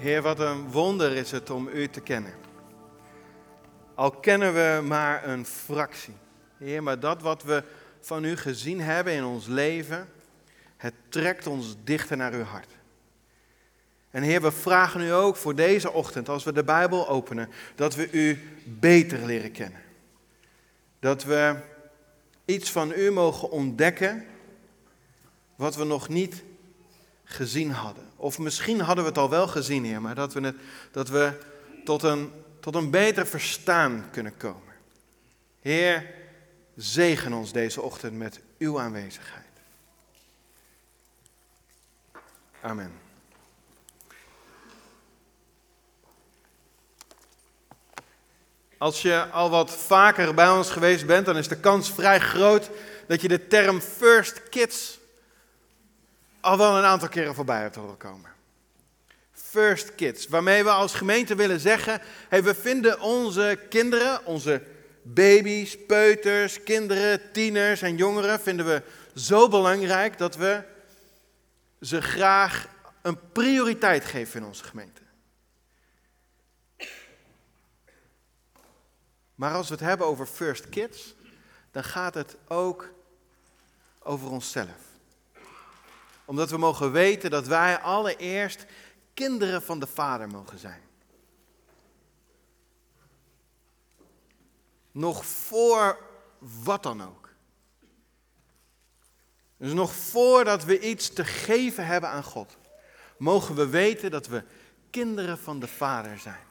Heer, wat een wonder is het om U te kennen. Al kennen we maar een fractie. Heer, maar dat wat we van U gezien hebben in ons leven, het trekt ons dichter naar Uw hart. En Heer, we vragen U ook voor deze ochtend, als we de Bijbel openen, dat we U beter leren kennen. Dat we iets van U mogen ontdekken wat we nog niet gezien hadden. Of misschien hadden we het al wel gezien, Heer, maar dat we, het, dat we tot, een, tot een beter verstaan kunnen komen. Heer, zegen ons deze ochtend met uw aanwezigheid. Amen. Als je al wat vaker bij ons geweest bent, dan is de kans vrij groot dat je de term First Kids al wel een aantal keren voorbij hebt horen komen. First Kids, waarmee we als gemeente willen zeggen, hey, we vinden onze kinderen, onze baby's, peuters, kinderen, tieners en jongeren, vinden we zo belangrijk dat we ze graag een prioriteit geven in onze gemeente. Maar als we het hebben over First Kids, dan gaat het ook over onszelf omdat we mogen weten dat wij allereerst kinderen van de Vader mogen zijn. Nog voor wat dan ook. Dus nog voordat we iets te geven hebben aan God, mogen we weten dat we kinderen van de Vader zijn.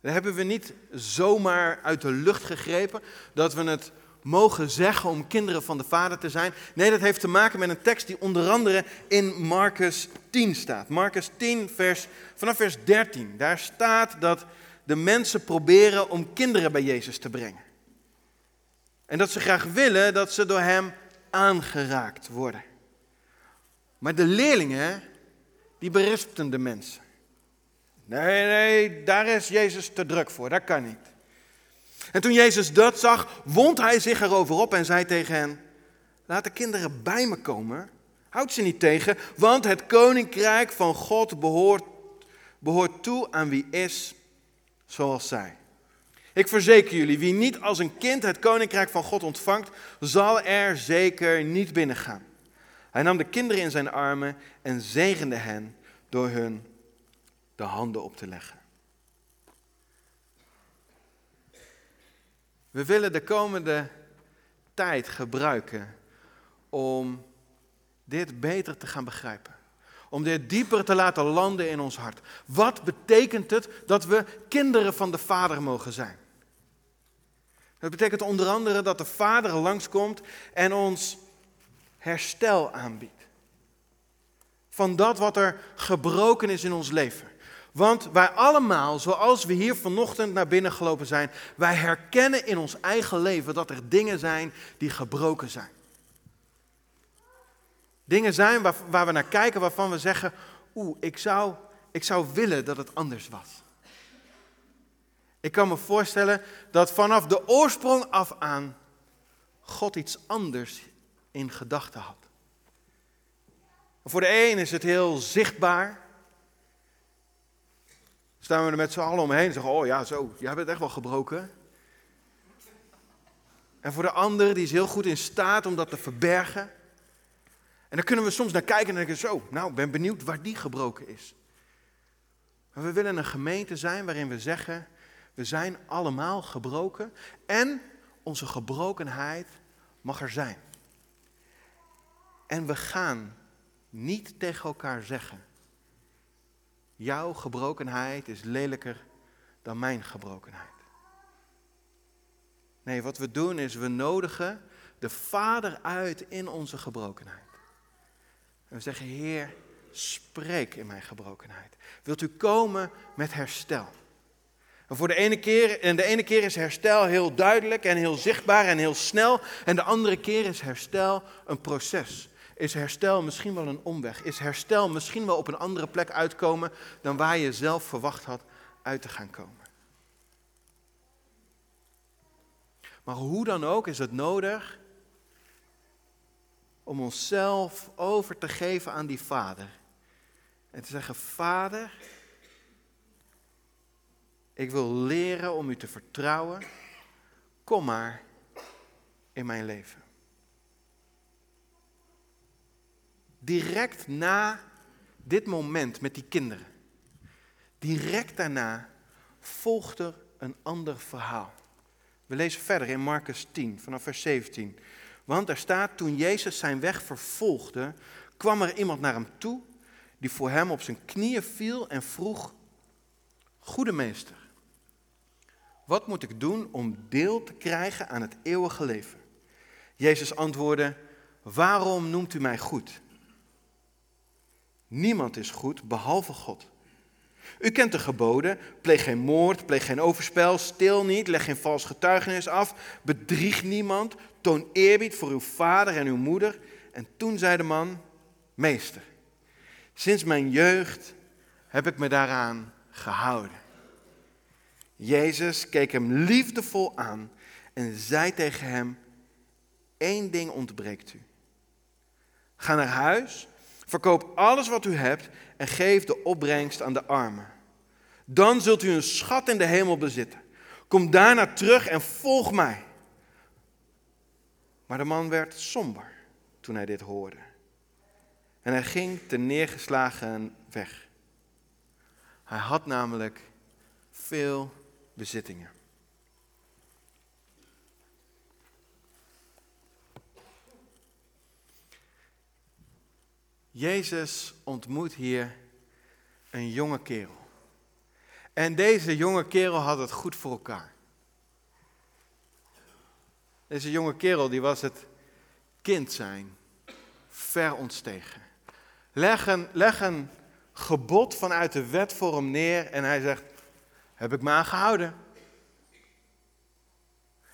Dat hebben we niet zomaar uit de lucht gegrepen, dat we het mogen zeggen om kinderen van de Vader te zijn? Nee, dat heeft te maken met een tekst die onder andere in Marcus 10 staat. Marcus 10, vers, vanaf vers 13. Daar staat dat de mensen proberen om kinderen bij Jezus te brengen. En dat ze graag willen dat ze door hem aangeraakt worden. Maar de leerlingen, die berispten de mensen. Nee, nee, daar is Jezus te druk voor, dat kan niet. En toen Jezus dat zag, wond hij zich erover op en zei tegen hen: Laat de kinderen bij me komen. Houd ze niet tegen, want het koninkrijk van God behoort, behoort toe aan wie is zoals zij. Ik verzeker jullie, wie niet als een kind het koninkrijk van God ontvangt, zal er zeker niet binnengaan. Hij nam de kinderen in zijn armen en zegende hen door hun de handen op te leggen. We willen de komende tijd gebruiken om dit beter te gaan begrijpen. Om dit dieper te laten landen in ons hart. Wat betekent het dat we kinderen van de Vader mogen zijn? Dat betekent onder andere dat de Vader langskomt en ons herstel aanbiedt. Van dat wat er gebroken is in ons leven. Want wij allemaal, zoals we hier vanochtend naar binnen gelopen zijn, wij herkennen in ons eigen leven dat er dingen zijn die gebroken zijn. Dingen zijn waar, waar we naar kijken waarvan we zeggen, oeh, ik zou, ik zou willen dat het anders was. Ik kan me voorstellen dat vanaf de oorsprong af aan God iets anders in gedachten had. Voor de een is het heel zichtbaar staan we er met z'n allen omheen en zeggen, oh ja, zo, jij bent echt wel gebroken. En voor de ander, die is heel goed in staat om dat te verbergen. En dan kunnen we soms naar kijken en denken, zo, nou, ben benieuwd waar die gebroken is. Maar we willen een gemeente zijn waarin we zeggen, we zijn allemaal gebroken en onze gebrokenheid mag er zijn. En we gaan niet tegen elkaar zeggen, Jouw gebrokenheid is lelijker dan mijn gebrokenheid. Nee, wat we doen is we nodigen de Vader uit in onze gebrokenheid. En we zeggen, Heer, spreek in mijn gebrokenheid. Wilt u komen met herstel? En, voor de ene keer, en de ene keer is herstel heel duidelijk en heel zichtbaar en heel snel. En de andere keer is herstel een proces. Is herstel misschien wel een omweg? Is herstel misschien wel op een andere plek uitkomen dan waar je zelf verwacht had uit te gaan komen? Maar hoe dan ook is het nodig om onszelf over te geven aan die Vader. En te zeggen, Vader, ik wil leren om u te vertrouwen. Kom maar in mijn leven. Direct na dit moment met die kinderen, direct daarna volgt er een ander verhaal. We lezen verder in Marcus 10, vanaf vers 17. Want daar staat, toen Jezus zijn weg vervolgde, kwam er iemand naar hem toe die voor hem op zijn knieën viel en vroeg, Goede meester, wat moet ik doen om deel te krijgen aan het eeuwige leven? Jezus antwoordde, waarom noemt u mij goed? Niemand is goed behalve God. U kent de geboden, pleeg geen moord, pleeg geen overspel, stil niet, leg geen vals getuigenis af, bedrieg niemand, toon eerbied voor uw vader en uw moeder. En toen zei de man, meester, sinds mijn jeugd heb ik me daaraan gehouden. Jezus keek hem liefdevol aan en zei tegen hem, één ding ontbreekt u. Ga naar huis, verkoop alles wat u hebt en geef de opbrengst aan de armen. Dan zult u een schat in de hemel bezitten. Kom daarna terug en volg mij. Maar de man werd somber toen hij dit hoorde. En hij ging ten neergeslagen weg. Hij had namelijk veel bezittingen. Jezus ontmoet hier een jonge kerel. En deze jonge kerel had het goed voor elkaar. Deze jonge kerel die was het kind zijn ver ontstegen. Leg een, leg een gebod vanuit de wet voor hem neer en hij zegt, heb ik me aangehouden.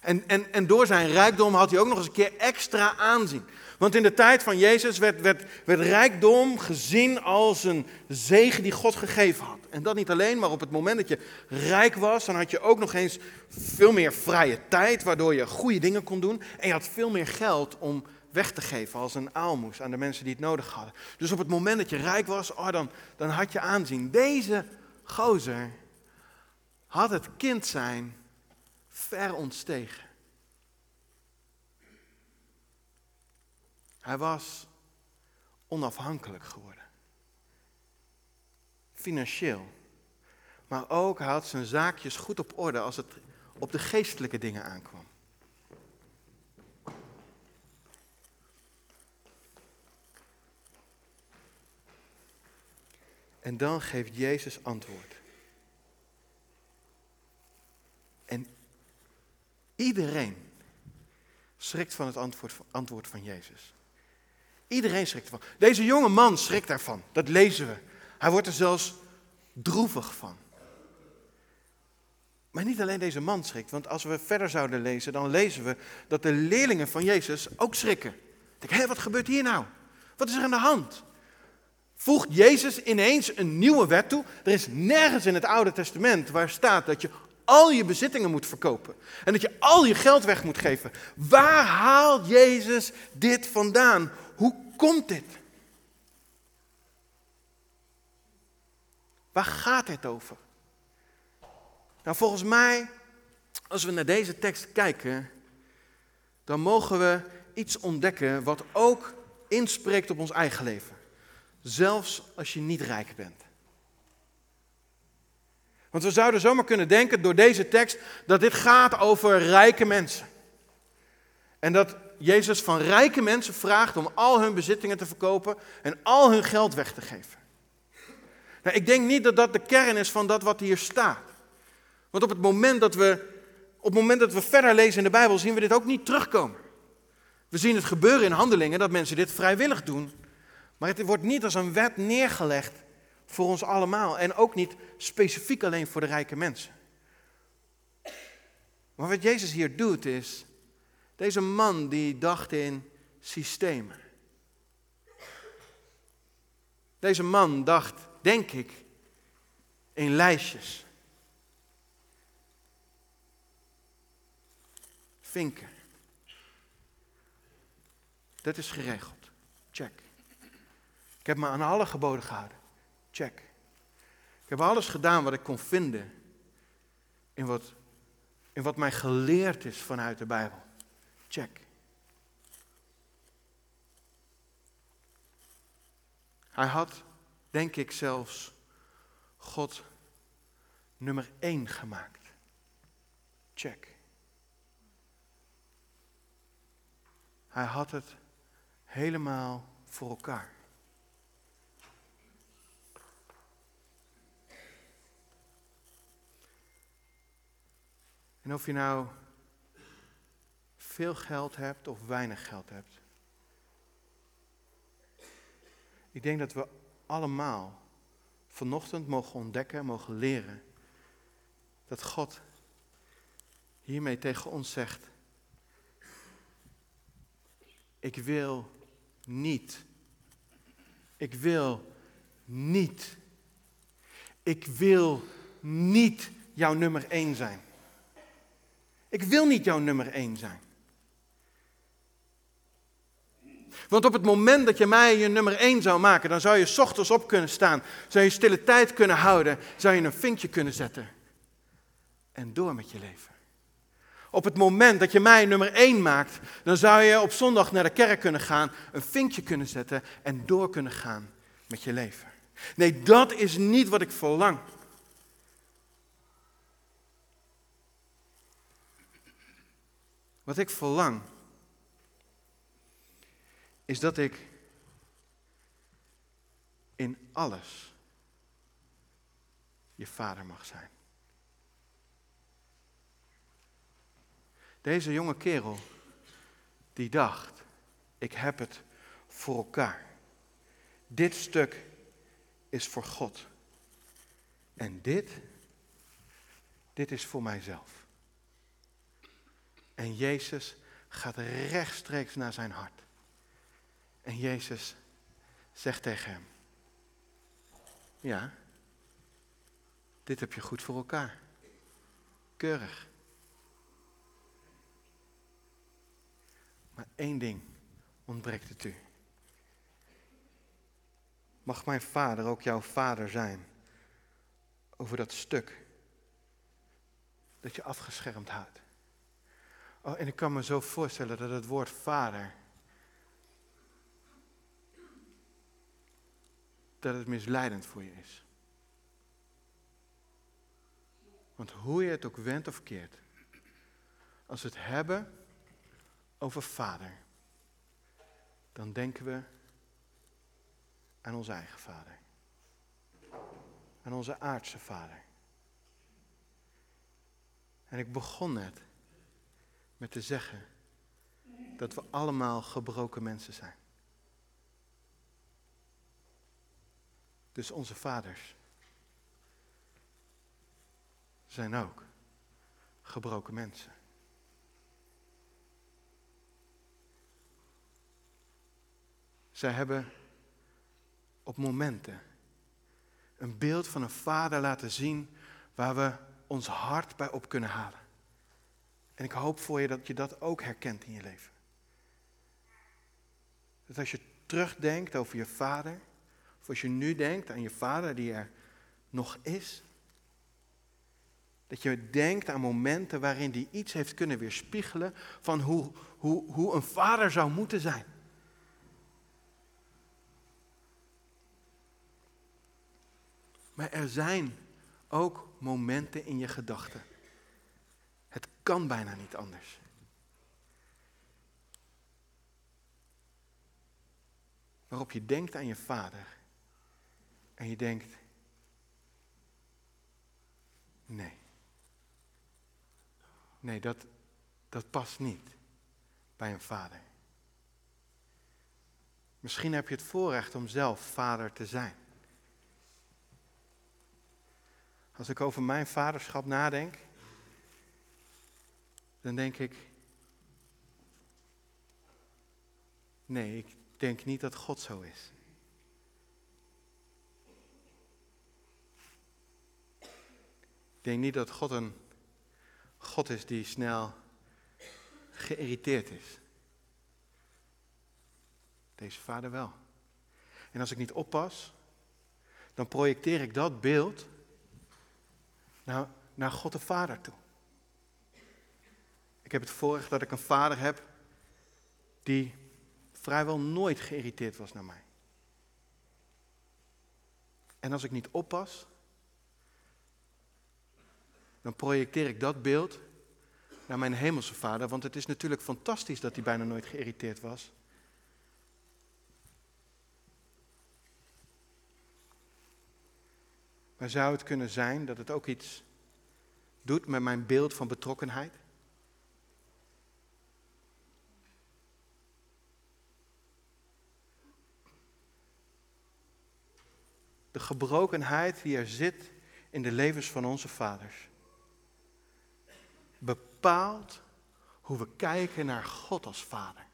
En, en, en door zijn rijkdom had hij ook nog eens een keer extra aanzien. Want in de tijd van Jezus werd, werd, werd rijkdom gezien als een zegen die God gegeven had. En dat niet alleen, maar op het moment dat je rijk was, dan had je ook nog eens veel meer vrije tijd, waardoor je goede dingen kon doen. En je had veel meer geld om weg te geven als een aalmoes aan de mensen die het nodig hadden. Dus op het moment dat je rijk was, oh, dan, dan had je aanzien. Deze gozer had het kind zijn ver ontstegen. Hij was onafhankelijk geworden. Financieel. Maar ook hij had zijn zaakjes goed op orde als het op de geestelijke dingen aankwam. En dan geeft Jezus antwoord. En iedereen schrikt van het antwoord, antwoord van Jezus. Iedereen schrikt ervan. Deze jonge man schrikt daarvan. Dat lezen we. Hij wordt er zelfs droevig van. Maar niet alleen deze man schrikt, want als we verder zouden lezen, dan lezen we dat de leerlingen van Jezus ook schrikken. Ik denk, hé, wat gebeurt hier nou? Wat is er aan de hand? Voegt Jezus ineens een nieuwe wet toe? Er is nergens in het Oude Testament waar staat dat je al je bezittingen moet verkopen. En dat je al je geld weg moet geven. Waar haalt Jezus dit vandaan? Hoe komt dit? Waar gaat dit over? Nou, volgens mij, als we naar deze tekst kijken, dan mogen we iets ontdekken wat ook inspreekt op ons eigen leven. Zelfs als je niet rijk bent. Want we zouden zomaar kunnen denken door deze tekst dat dit gaat over rijke mensen. En dat Jezus van rijke mensen vraagt om al hun bezittingen te verkopen en al hun geld weg te geven. Nou, ik denk niet dat dat de kern is van dat wat hier staat. Want op het moment dat we, op het moment dat we verder lezen in de Bijbel zien we dit ook niet terugkomen. We zien het gebeuren in handelingen dat mensen dit vrijwillig doen. Maar het wordt niet als een wet neergelegd voor ons allemaal. En ook niet specifiek alleen voor de rijke mensen. Maar wat Jezus hier doet is, deze man die dacht in systemen. Deze man dacht, denk ik, in lijstjes. Vinken. Dat is geregeld. Check. Ik heb me aan alle geboden gehouden. Check. Ik heb alles gedaan wat ik kon vinden in wat, in wat mij geleerd is vanuit de Bijbel. Check. Hij had, denk ik zelfs, God nummer één gemaakt. Check. Hij had het helemaal voor elkaar. En of je nou veel geld hebt of weinig geld hebt. Ik denk dat we allemaal vanochtend mogen ontdekken, mogen leren dat God hiermee tegen ons zegt: Ik wil niet. Ik wil niet. Ik wil niet jouw nummer één zijn. Ik wil niet jouw nummer één zijn. Want op het moment dat je mij je nummer één zou maken, dan zou je ochtends op kunnen staan, zou je stille tijd kunnen houden, zou je een vinkje kunnen zetten en door met je leven. Op het moment dat je mij nummer één maakt, dan zou je op zondag naar de kerk kunnen gaan, een vinkje kunnen zetten en door kunnen gaan met je leven. Nee, dat is niet wat ik verlang. Wat ik verlang, is dat ik in alles je vader mag zijn. Deze jonge kerel, die dacht, ik heb het voor elkaar. Dit stuk is voor God. En dit, dit is voor mijzelf. En Jezus gaat rechtstreeks naar zijn hart. En Jezus zegt tegen hem, ja, dit heb je goed voor elkaar. Keurig. Maar één ding ontbreekt het u. Mag mijn vader ook jouw vader zijn over dat stuk dat je afgeschermd houdt. Oh, en ik kan me zo voorstellen dat het woord vader, dat het misleidend voor je is. Want hoe je het ook wendt of keert, als we het hebben over vader, dan denken we aan onze eigen vader. Aan onze aardse vader. En ik begon net met te zeggen dat we allemaal gebroken mensen zijn. Dus onze vaders zijn ook gebroken mensen. Zij hebben op momenten een beeld van een vader laten zien waar we ons hart bij op kunnen halen. En ik hoop voor je dat je dat ook herkent in je leven. Dat als je terugdenkt over je vader, of als je nu denkt aan je vader die er nog is, dat je denkt aan momenten waarin die iets heeft kunnen weerspiegelen van hoe, hoe, hoe een vader zou moeten zijn. Maar er zijn ook momenten in je gedachten. Het kan bijna niet anders. Waarop je denkt aan je vader. En je denkt, nee. Nee, dat, dat past niet bij een vader. Misschien heb je het voorrecht om zelf vader te zijn. Als ik over mijn vaderschap nadenk, dan denk ik, nee, ik denk niet dat God zo is. Ik denk niet dat God een God is die snel geïrriteerd is. Deze vader wel. En als ik niet oppas, dan projecteer ik dat beeld naar, naar God de Vader toe. Ik heb het voorrecht dat ik een vader heb die vrijwel nooit geïrriteerd was naar mij. En als ik niet oppas, dan projecteer ik dat beeld naar mijn hemelse vader. Want het is natuurlijk fantastisch dat hij bijna nooit geïrriteerd was. Maar zou het kunnen zijn dat het ook iets doet met mijn beeld van betrokkenheid? De gebrokenheid die er zit in de levens van onze vaders bepaalt hoe we kijken naar God als Vader.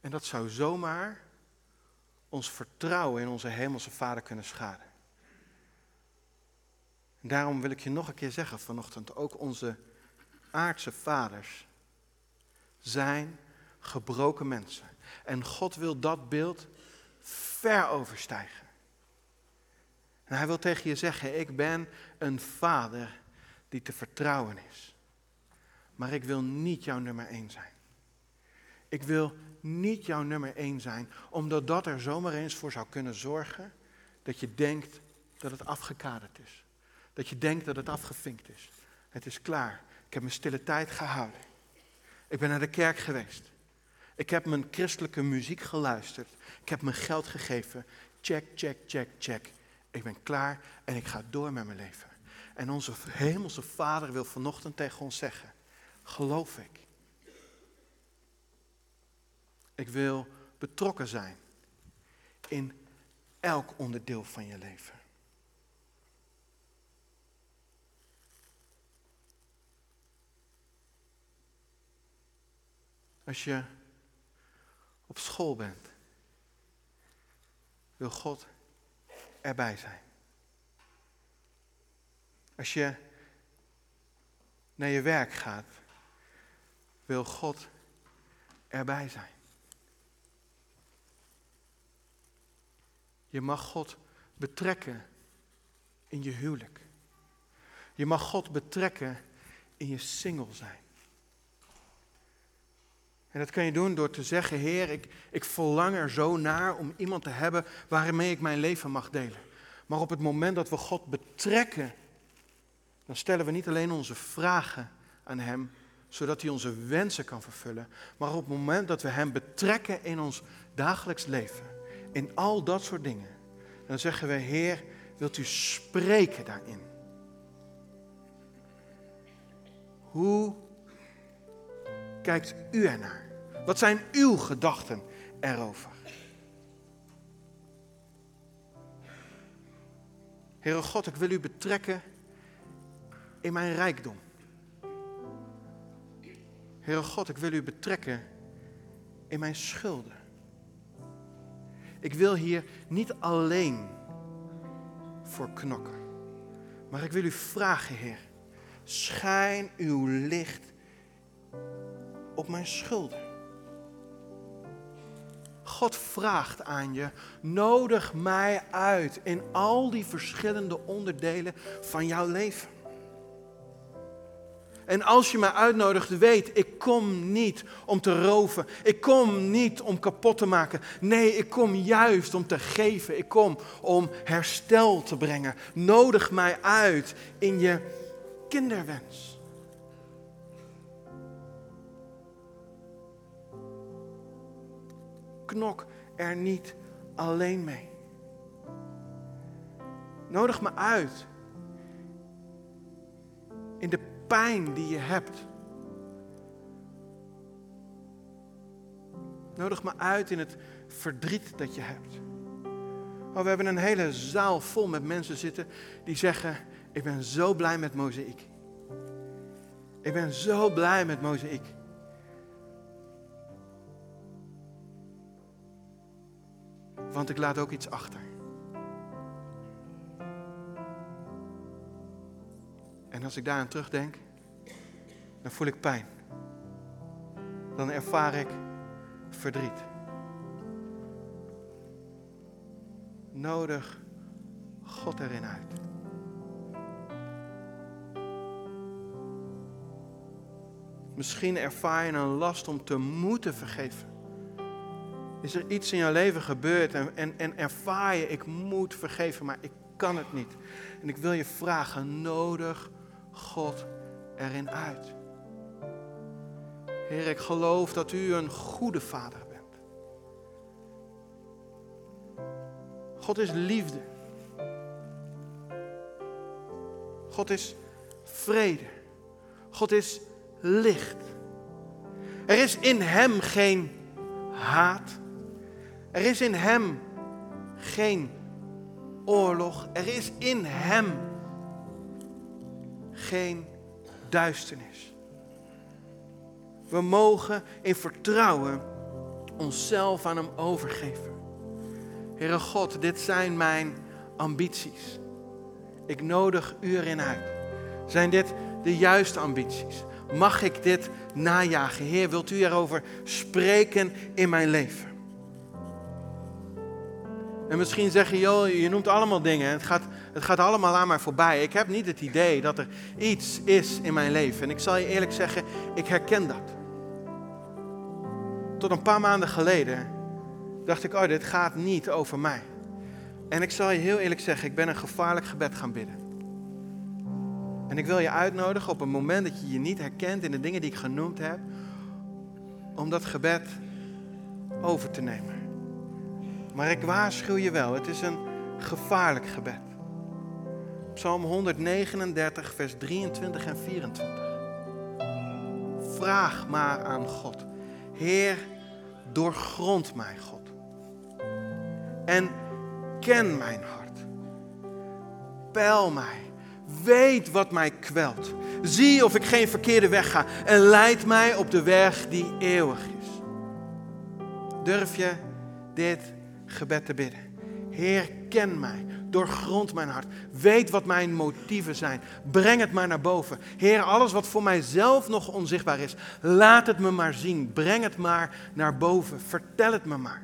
En dat zou zomaar ons vertrouwen in onze Hemelse Vader kunnen schaden. En daarom wil ik je nog een keer zeggen vanochtend, ook onze aardse vaders zijn gebroken mensen. En God wil dat beeld ver overstijgen. En hij wil tegen je zeggen, ik ben een vader die te vertrouwen is. Maar ik wil niet jouw nummer één zijn. Ik wil niet jouw nummer één zijn, omdat dat er zomaar eens voor zou kunnen zorgen dat je denkt dat het afgekaderd is. Dat je denkt dat het afgevinkt is. Het is klaar. Ik heb mijn stille tijd gehouden. Ik ben naar de kerk geweest. Ik heb mijn christelijke muziek geluisterd. Ik heb mijn geld gegeven. Check, check, check, check. Ik ben klaar en ik ga door met mijn leven. En onze hemelse Vader wil vanochtend tegen ons zeggen, geloof ik. Ik wil betrokken zijn in elk onderdeel van je leven. Als je op school bent, wil God erbij zijn. Als je naar je werk gaat, wil God erbij zijn. Je mag God betrekken in je huwelijk. Je mag God betrekken in je single zijn. En dat kan je doen door te zeggen, Heer, ik, ik verlang er zo naar om iemand te hebben waarmee ik mijn leven mag delen. Maar op het moment dat we God betrekken, dan stellen we niet alleen onze vragen aan Hem, zodat Hij onze wensen kan vervullen, maar op het moment dat we Hem betrekken in ons dagelijks leven, in al dat soort dingen, dan zeggen we, Heer, wilt u spreken daarin? Hoe kijkt u ernaar? Wat zijn uw gedachten erover? Heere God, ik wil u betrekken in mijn rijkdom. Heere God, ik wil u betrekken in mijn schulden. Ik wil hier niet alleen voor knokken, maar ik wil u vragen, Heer, schijn uw licht op mijn schulden. God vraagt aan je, nodig mij uit in al die verschillende onderdelen van jouw leven. En als je mij uitnodigt, weet, ik kom niet om te roven. Ik kom niet om kapot te maken. Nee, ik kom juist om te geven. Ik kom om herstel te brengen. Nodig mij uit in je kinderwens. Knok er niet alleen mee. Nodig me uit in de pijn die je hebt. Nodig me uit in het verdriet dat je hebt. Oh, we hebben een hele zaal vol met mensen zitten die zeggen: Ik ben zo blij met mozaïek. Ik ben zo blij met mozaïek. Want ik laat ook iets achter. En als ik daaraan terugdenk, dan voel ik pijn. Dan ervaar ik verdriet. Nodig God erin uit. Misschien ervaar je een last om te moeten vergeven. Is er iets in jouw leven gebeurd en, en, en ervaar je, ik moet vergeven, maar ik kan het niet. En ik wil je vragen, nodig God erin uit. Heer, ik geloof dat u een goede vader bent. God is liefde. God is vrede. God is licht. Er is in Hem geen haat. Er is in Hem geen oorlog. Er is in Hem geen duisternis. We mogen in vertrouwen onszelf aan Hem overgeven. Heere God, dit zijn mijn ambities. Ik nodig u erin uit. Zijn dit de juiste ambities? Mag ik dit najagen? Heer, wilt u erover spreken in mijn leven? En misschien zeg je, joh, je noemt allemaal dingen. Het gaat, het gaat allemaal aan mij voorbij. Ik heb niet het idee dat er iets is in mijn leven. En ik zal je eerlijk zeggen, ik herken dat. Tot een paar maanden geleden dacht ik, oh, dit gaat niet over mij. En ik zal je heel eerlijk zeggen, ik ben een gevaarlijk gebed gaan bidden. En ik wil je uitnodigen op een moment dat je je niet herkent in de dingen die ik genoemd heb, om dat gebed over te nemen. Maar ik waarschuw je wel, het is een gevaarlijk gebed. Psalm 139, vers 23 en 24. Vraag maar aan God. Heer, doorgrond mij, God. En ken mijn hart. Peil mij. Weet wat mij kwelt. Zie of ik geen verkeerde weg ga. En leid mij op de weg die eeuwig is. Durf je dit gebed te bidden? Heer, ken mij. Doorgrond mijn hart. Weet wat mijn motieven zijn. Breng het maar naar boven. Heer, alles wat voor mijzelf nog onzichtbaar is, laat het me maar zien. Breng het maar naar boven. Vertel het me maar.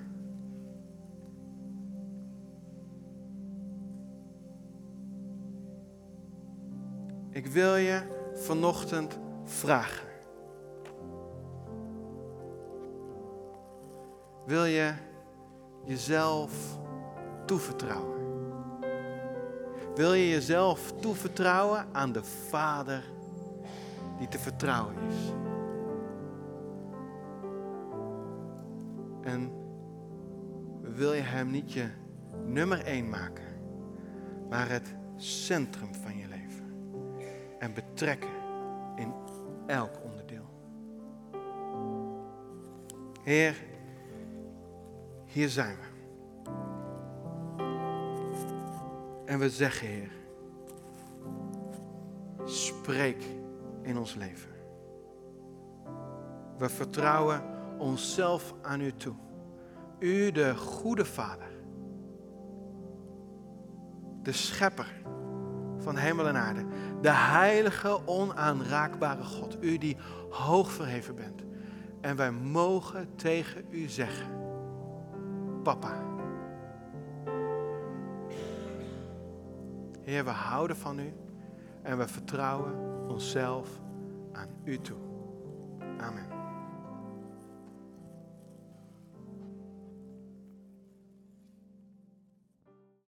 Ik wil je vanochtend vragen. Wil je jezelf toevertrouwen? Wil je jezelf toevertrouwen aan de Vader die te vertrouwen is? En wil je Hem niet je nummer één maken, maar het centrum van je leven en betrekken in elk onderdeel? Heer, hier zijn we. En we zeggen, Heer, spreek in ons leven. We vertrouwen onszelf aan U toe. U, de goede Vader, de Schepper van hemel en aarde, de heilige, onaanraakbare God, U die hoog verheven bent. En wij mogen tegen U zeggen, Papa. We houden van u en we vertrouwen onszelf aan u toe. Amen.